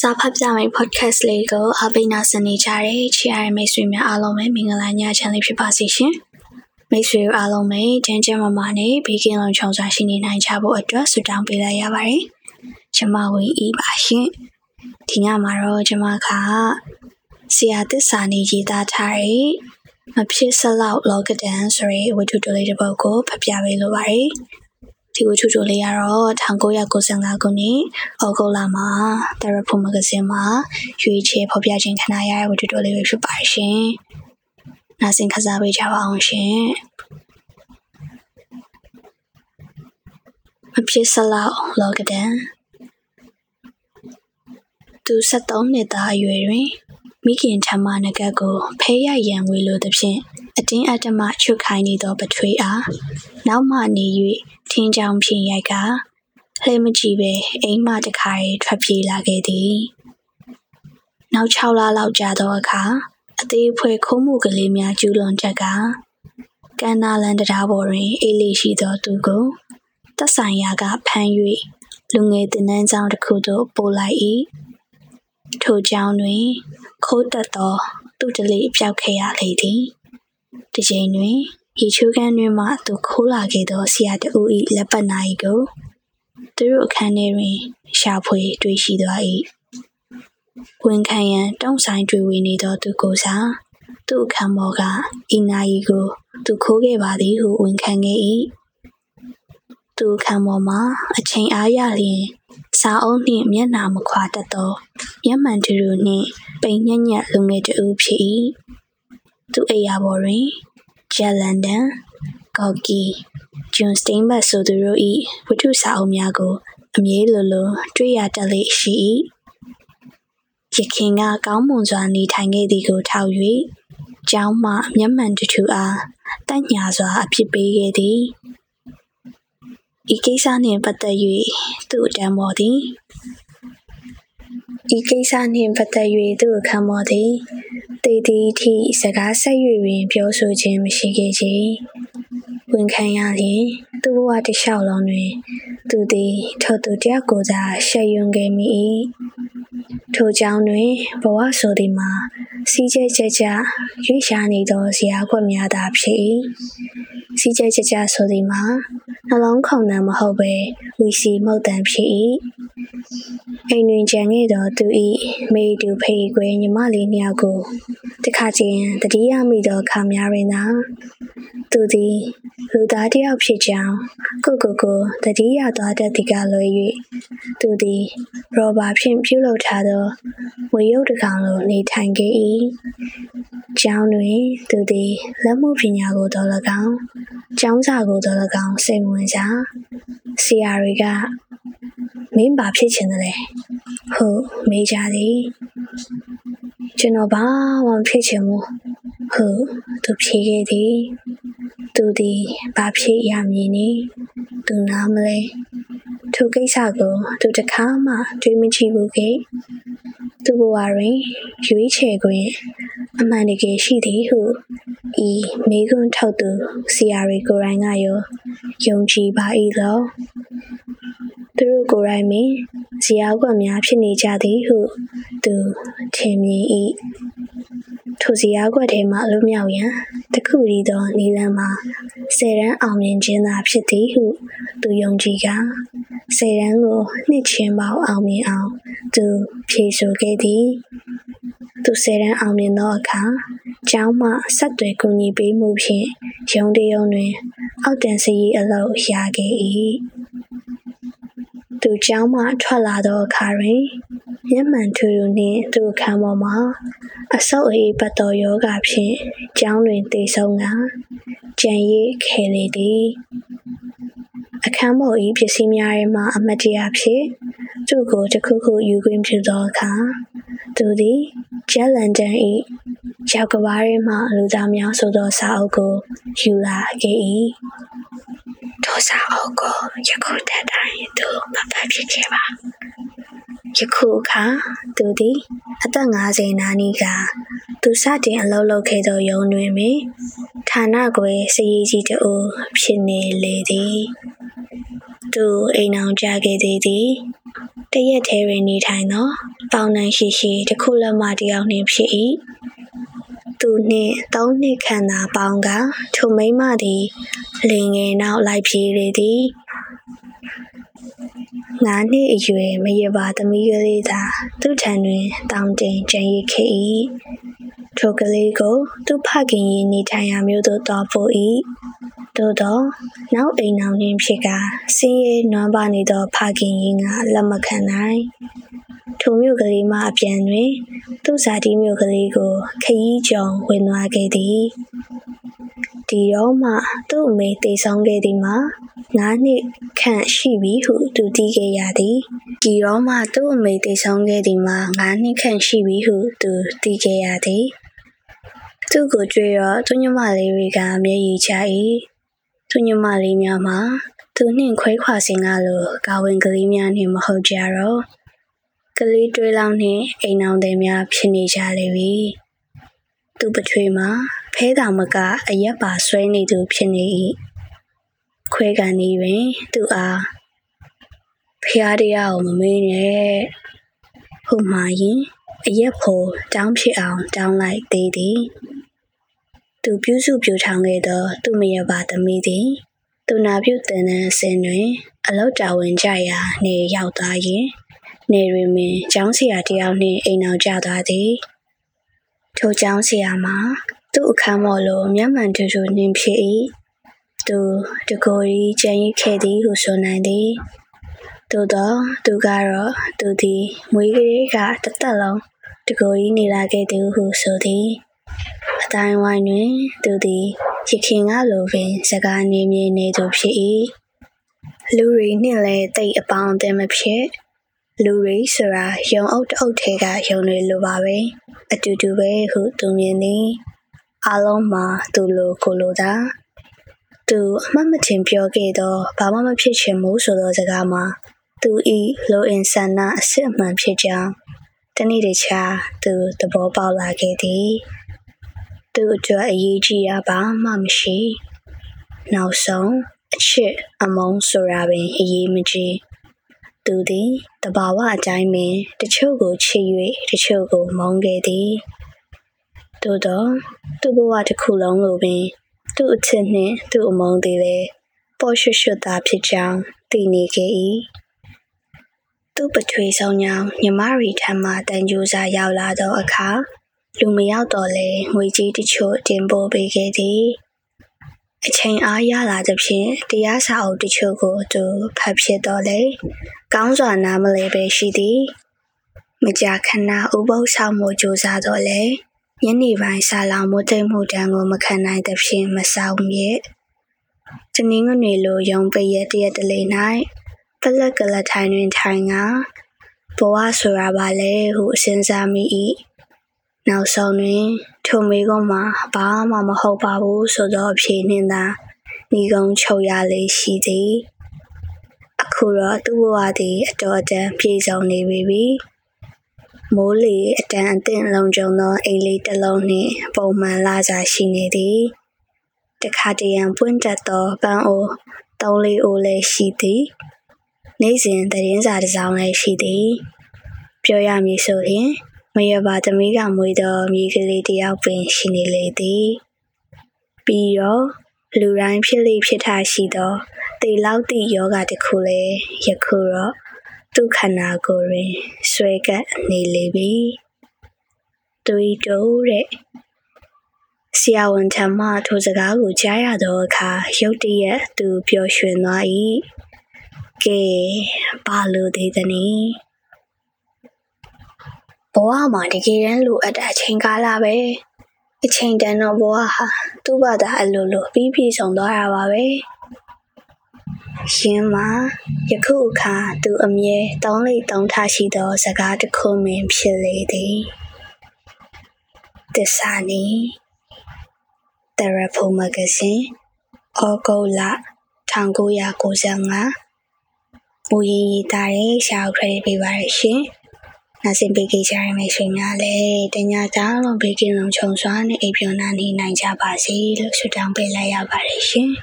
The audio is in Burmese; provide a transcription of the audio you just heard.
စာဖတ်ပြမယ့် podcast လေးကိုအပိနာစနေကြတဲ့ချီရတဲ့မိတ်ဆွေများအားလုံးပဲမင်္ဂလာညချမ်းလေးဖြစ်ပါစေရှင်။မိတ်ဆွေအားလုံးပဲကျန်းကျန်းမာမာနဲ့ဘေးကင်းလုံခြုံစွာရှိနေနိုင်ကြဖို့အတွက်ဆုတောင်းပေးလိုက်ရပါတယ်။ကျွန်မဝင်းဤပါရှင်။ဒီညမှာတော့ကျွန်မကဆရာသစ္စာနေရေးသားထားတဲ့မဖြစ်စလောက်လောကဒန်ဆိုရဲဝတ္ထုတိုလေးတစ်ပုဒ်ကိုဖတ်ပြပေးလိုပါတယ်။ ဒီကိုချူချူလေးကတော့1995ခုနှစ်ဩဂုတ်လမှာ Therapy Magazine မှာရွေးချယ်ဖော်ပြခြင်းခံရတဲ့ဝတ္ထုတိုလေးပဲဖြစ်ပါရှင်။နားဆင်ခစားပေးကြပါအောင်ရှင်။မဖြစ်စလောက်လောကဒန်သူ73နှစ်သားအရွယ်တွင် မိခင်ထမနဂတ်ကိုဖဲရရန်ဝေလိုသဖြင့်အတင်းအဓမ္မချွတ်ခိုင်းနေသောပထွေးအားနောက်မှနေ၍ထင်းချောင်းဖြင့်ရိုက်ကလှဲမကြည့်ပဲအိမ်မှတခါရီထွက်ပြေးလာခဲ့သည်နောက်6လလောက်ကြာသောအခါအသေးဖွဲခုံးမှုကလေးများကျူးလွန်ချက်ကကန္နာလန်တရားပေါ်တွင်အေးလေးရှိသောသူကိုသက်ဆိုင်ရာကဖမ်း၍လူငယ်တင်နန်းကျောင်းတစ်ခုသို့ပို့လိုက်၏ ထိုကျောင်းတွင် ခိုးတက်သော သူတလေးပျောက်ခဲ့ရလေသည်ဒီချိန်တွင် ရေချိုးခန်းတွင်မှ သူခိုးလာခဲ့သော ဆရာတဦး၏လက်ပတ်နာ၏ကို သူတို့အခန်းထဲတွင် ရှာဖွေတွေ့ရှိသွား၏ဝန်ခံရန် တုံးဆိုင်တွေ့ဝေနေသော သူကိုစား သူ့အခန်းပေါ်ကအီနာကြီးကို သူခိုးခဲ့ပါသည်ဟု ဝန်ခံခဲ့၏သူ့အခန်းပေါ်မှာ အချိန်အားရလျင် စာအုပ်နှင့် မျက်နှာမခွာတတ်သော မျက်မှန်တူတူနှင့် ပိန်ညက်ညက်လူငယ်တဦးဖြစ်၏သူအိယာပေါ်တွင် ဂျက်လန်ဒန်ကော်ကီဂျွန်စတိန်ဘတ်ဆိုသူတို့၏ဝတ္ထုစာအုပ်များကို အမြဲလိုလို တွေ့ရတတ်လေရှိ၏ရခင်က ကောင်းမွန်စွာ နေထိုင်ခဲ့သည်ကိုထောက်၍ကျောင်းမှ မျက်မှန်တထူအားတန့်ညာစွာအဖြစ်ပေးခဲ့သည် ဤကိစ္စနှင့်ပတ်သက်၍သူ့အတန်းပေါ်သည်ဤကိစ္စနှင့်ပတ်သက်၍သူ့အခမ်းပေါ်သည်တည်တည်ထိစကားဆက်၍ပင် ပြောဆိုခြင်းမရှိခဲ့ချေဝန်ခံရလျင်သူ့ဘဝတစ်လျှောက်လုံးတွင် သူသည်ထိုသူတယောက်ကိုသာရှက်ရွံခဲ့မိ၏ထိုကြောင့်တွင်ဘဝဆိုသည်မှာစီးကျဲကြကြရွေ့ရှာနေသောဇရာခွက်များသာဖြစ်၏စီးကျဲကြကြဆိုသည်မှာနှလုံးခုန်တမ်းမဟုတ်ပဲဝီစီမှုတ်တမ်းဖြစ်၏အိမ်တွင်ကြံခဲ့သောသူ၏မိတူဖေးကွယ်ညီမလေးနှစ်ယောက်ကိုတခါချင်းတတိယမိသောခါများတွင်သာသူသည်လူသားတစ်ယောက်ဖြစ်ကြောင်းကိုကိုကိုတတိယသွားတတ်သည်ကလွယ်၍သူသည်ရောဘာဖြင့်ပြုလုပ်ထားသောဝေရုပ်တစ်ကောင်လိုနေထိုင်ခဲ့၏ကျောင်းတွင် သူသည်လက်မှုပညာကိုတော်၎င်းကျောင်းစာကိုတော်၎င်းစိတ်ဝင်စားဆရာတွေကမင်းဘာဖြစ်ချင်တယ်လဲဟုတ်မေးကြသည်ကျွန်တော်ဘာမှဖြစ်ချင်ဘူးဟုတ်သူဖြေခဲ့သည်သူသည်ဘာဖြစ်ရမည်နည်းသူနားမလဲထိုကိစ္စကိုသူတခါမှတွေးမကြည့်ဘူးကေသူ့ဘဝတွင်ရွေးချယ်ခွင့်အမှန်တကယ်ရှိသည်ဟုဤမိကွန်းထောက်သူဆရာတွေကိုယ်တိုင်ကရော ယုံကြည်ပါ၏လောသူတို့ကိုယ်တိုင်ပင်ဇရာကွက်များဖြစ်နေကြသည်ဟုသူထင်မြင်၏ထိုဇရာကွက်ထဲမှလွတ်မြောက်ရန်တခုတည်းသောနီလန်းမှာဆယ်ရန်အောင်မြင်ခြင်းသာဖြစ်သည်ဟုသူယုံကြည်ကဆယ်ရန်ကိုနှစ်ချင်းပေါင်းအောင်မြင်အောင်သူဖြေဆိုခဲ့သည် သူဆယ်ရန်အောင်မြင်သောအခါကျောင်းမှဆက်သွယ်ကူညီပေးမှုဖြင့်ရုံးတရုံတွင် အောက်တန်စရီအလုပ်ရခဲ့၏သူကျောင်းမှထွက်လာသောအခါတွင်မျက်မှန်ထူထူနှင့်သူ့အခန်းပေါ်မှာအဆုတ်အေးပတ်သောယောဂဖြင့်ကျောင်းတွင်သေဆုံးကကြံရည်ခဲလေသည်အခန်းပေါ်၏ပစ္စည်းများထဲမှအမတ်တရဖြစ်သူ့ကိုတစ်ခုခုယူခွင့်ပြုသောအခါသူသည် ဂျက်လန်ဒန်၏ရောက်ကဘာထဲမှလူသားများဆိုသောစာအုပ်ကိုယူလာခဲ့၏ထိုစာအုပ်ကိုယခုတည်းတိုင်းသူမဖတ်ဖြစ်ခဲ့ပါယခုအခါသူသည်အသက်50နာနီကသူစတင်အလုပ်လုပ်ခဲ့သောရုံတွင်ပင်ဌာနကွယ်စည်ကြီးတအိုးဖြစ်နေလေသည်သူအိမ်အောင်ကြခဲ့သေးသည်တရက်ထဲတွင်နေထိုင်သော ပေါင်နှံရှိရှိတစ်ခုလက်မတယောက်နှင့်ဖြစ်၏သူနှင့်သုံးနှစ်ခန့်သာပေါင်းကထိုမိမသည်လင်ငယ်နောက်လိုက်ပြေးလေသည်ငါနှစ်အရွယ်မရပါသမီးကလေးသာသူ့ထံတွင်တောင်းတင်ကြံရစ်ခဲ့၏ထိုကလေးကို သူ့ဖခင်၏နေထိုင်ရာမြို့သို့သွားဖို့၏သို့သောနောက်အိမ်အောင်နှင့်ဖြစ်ကစင်းရဲနွမ်းပါနေသောဖခင်၏ငါလက်မခံနိုင် ထိုမြို့ကလေးမှအပြန်တွင် သူ့ဇာတိမြို့ကလေးကို ခရီးကြောင်ဝင်သွားခဲ့သည်ဒီတော့မှသူ့အမေတည်ဆောင်ခဲ့သည်မှာငါးနှစ်ခန့်ရှိပြီဟုသူသိခဲ့ရသည်ဒီတော့မှသူ့အမေတည်ဆောင်ခဲ့သည်မှာငါးနှစ်ခန့်ရှိပြီဟုသူသိခဲ့ရသည်သူ့ကိုကြွေတော့သူညမလေးတွေကမျက်ရည်ချ၏သူညမလေးများမှာသူနှင့်ခွဲခွာစဉ်ကလိုကာဝင်ကလေးများနှင့်မဟုတ်ကြတော့ ကလေးတွေးလောင်းနှင့်အိမ်အောင်တွေများဖြစ်နေကြလေပြီသူပထွေးမှာဖဲတောင်မကအရက်ပါဆွဲနေသူဖြစ်နေ၏ခွဲကန်နေတွင်သူအားဖျားတရားကိုမမေးနဲ့ဟုတ်မှရင်အရက်ဖို့တောင်းဖြစ်အောင်တောင်းလိုက်သေးသည်သူပြုစုပြူထောင်ခဲ့သော သူမရပါသမီးသည်သူနာပြုတင်တဲ့အစဉ်တွင် အလောက်တာဝန်ကြရာနေရောက်သွားရင် နေတွင်ပင်ကျောင်းဆရာတယောက်နှင့်အိမ်အောင်ကြသွားသည်ထိုကျောင်းဆရာမှာသူ့အခန်းမော်လိုမျက်မှန်ထူထူနှင်ဖြစ်၏သူတကိုယ်ကြီးကြံရစ်ခဲ့သည်ဟုဆိုနိုင်သည်သို့သောသူကတော့သူသည်မွေးကလေးကတသက်လုံးတကိုယ်ကြီးနေလာခဲ့သည်ဟုဆိုသည်အတိုင်းဝိုင်းတွင် သူသည်ရခင်ကလိုပင် စကားနေမြေနေသူဖြစ်၏လူတွေနှင့်လည်းတိတ်အပေါင်းအသင်းမဖြစ် လူတွေဆိုတာယုံအုပ်တအုပ်ထဲကယုံတွေလိုပါပဲအတူတူပဲဟုသူမြင်သည်အားလုံးမှာသူလိုကိုလိုသာသူအမှတ်မထင်ပြောခဲ့သောဘာမှမဖြစ်ချင်ဘူးဆိုသောစကားမှာသူဤလိုအင်ဆန္ဒအစစ်အမှန်ဖြစ်ကြောင်းတနေ့တခြားသူသဘောပေါက်လာခဲ့သည်သူအတွက်အရေးကြီးရပါမှမရှိ နောက်ဆုံးအချစ်အမုန်းဆိုတာပင်အရေးမကြီး သူသည်တဘာဝအတိုင်းပင်တချို့ကိုချစ်၍တချို့ကိုမုန်းခဲ့သည်သို့သောသူ့ဘဝတစ်ခုလုံးလိုပင်သူ့အချစ်နှင့်သူ့အမုန်းသည်လည်းပေါ်ရွှွှွသာဖြစ်ကြောင်းသိနေခဲ့၏သူ့ပထွေဆောင်ကြောင့်ညီမရီထံမှတန်ကြိုးစားရောက်လာသောအခါလူမရောက်တော့လဲငွေကြီးတချို့တင်ပို့ပေးခဲ့သည် အချိန်အားရလာသဖြင့်တရားစာအုပ်တချို့ကိုသူဖတ်ဖြစ်တော့လေကောင်းစွာနားမလဲပဲရှိသည်မကြာခဏဥပုသ်ဆောင်မှုကြိုးစားတော့လေညနေပိုင်းစာလောင်မိုးသိမ့်မှုတန်းကိုမခံနိုင်သဖြင့်မဆောင်မြစ်တနင်္ဂနွေလိုရုံပရက်တရက်တလေ၌ပလက်ကလထိုင်တွင်ထိုင်ကဘဝဆိုတာပါလေဟုစဉ်းစားမိ၏ နောက်ဆုံးတွင်ထိုမေကုန်းမှာဘာမှမဟုတ်ပါဘူးဆိုသောအဖြေနှင့်သာဤကုန်းချုပ်ရလေရှိသည်အခုတော့သူ့ဘဝသည်အတော်အတန်ပြေဆုံးနေပြီမိုးလေအတန်အသင့်လုံခြုံသောအိမ်လေးတစ်လုံးနှင့်ပုံမှန်လာစာရှိနေသည်တခါတရံပွင့်တက်သောပန်းအိုးသုံးလေးအိုးလည်းရှိသည်နေ့စဉ်သတင်းစာတစ်စောင်လည်းရှိသည် ပြောရမည်ဆိုရင် မရပါသမီးကမွေးသောမြေကလေးတယောက်ပင်ရှိနေလေသည်ပြီးတော့လူတိုင်းဖြစ်လိဖြစ်ထားရှိသောတေလောက်သည့်ယောဂတစ်ခုလည်းယခုတော့သူ့ခန္ဓာကိုယ်တွင်ဆွဲကပ်နေလေပြီတွေးတိုးတဲ့ဆရာဝန်ထံမှထိုစကားကိုကြားရသောအခါရုတ်တရက်သူပျော်ရွှင်သွား၏ကဲဘာလို့သေးသနည်း ဘဝမှာတကယ်တမ်းလိုအပ်တာအချိန်ကာလပဲအချိန်တန်တော့ဘဝဟာသူ့ဘာသာအလိုလိုပြီးပြည့်စုံသွားတာပါပဲရှင်မှာယခုအခါသူအမြဲတောင်းလိတောင်းထားရှိသောစကားတစ်ခုမင်းဖြစ်လေသည်တစ္ဆာနီ The Rapport Magazine ဩဂုတ်လ1995မူရင်းရေးသားတဲ့ရှားခရက်ပေးပါရရှင်။ နာစင်ပေးကြရမယ့်ရှင်များလည်းတညသားလုံးဘေးကင်းလုံးခြုံစွာနဲ့အိပ်ပျော်နာနေနိုင်ကြပါစေလို့ဆုတောင်းပေးလိုက်ရပါတယ်ရှင်။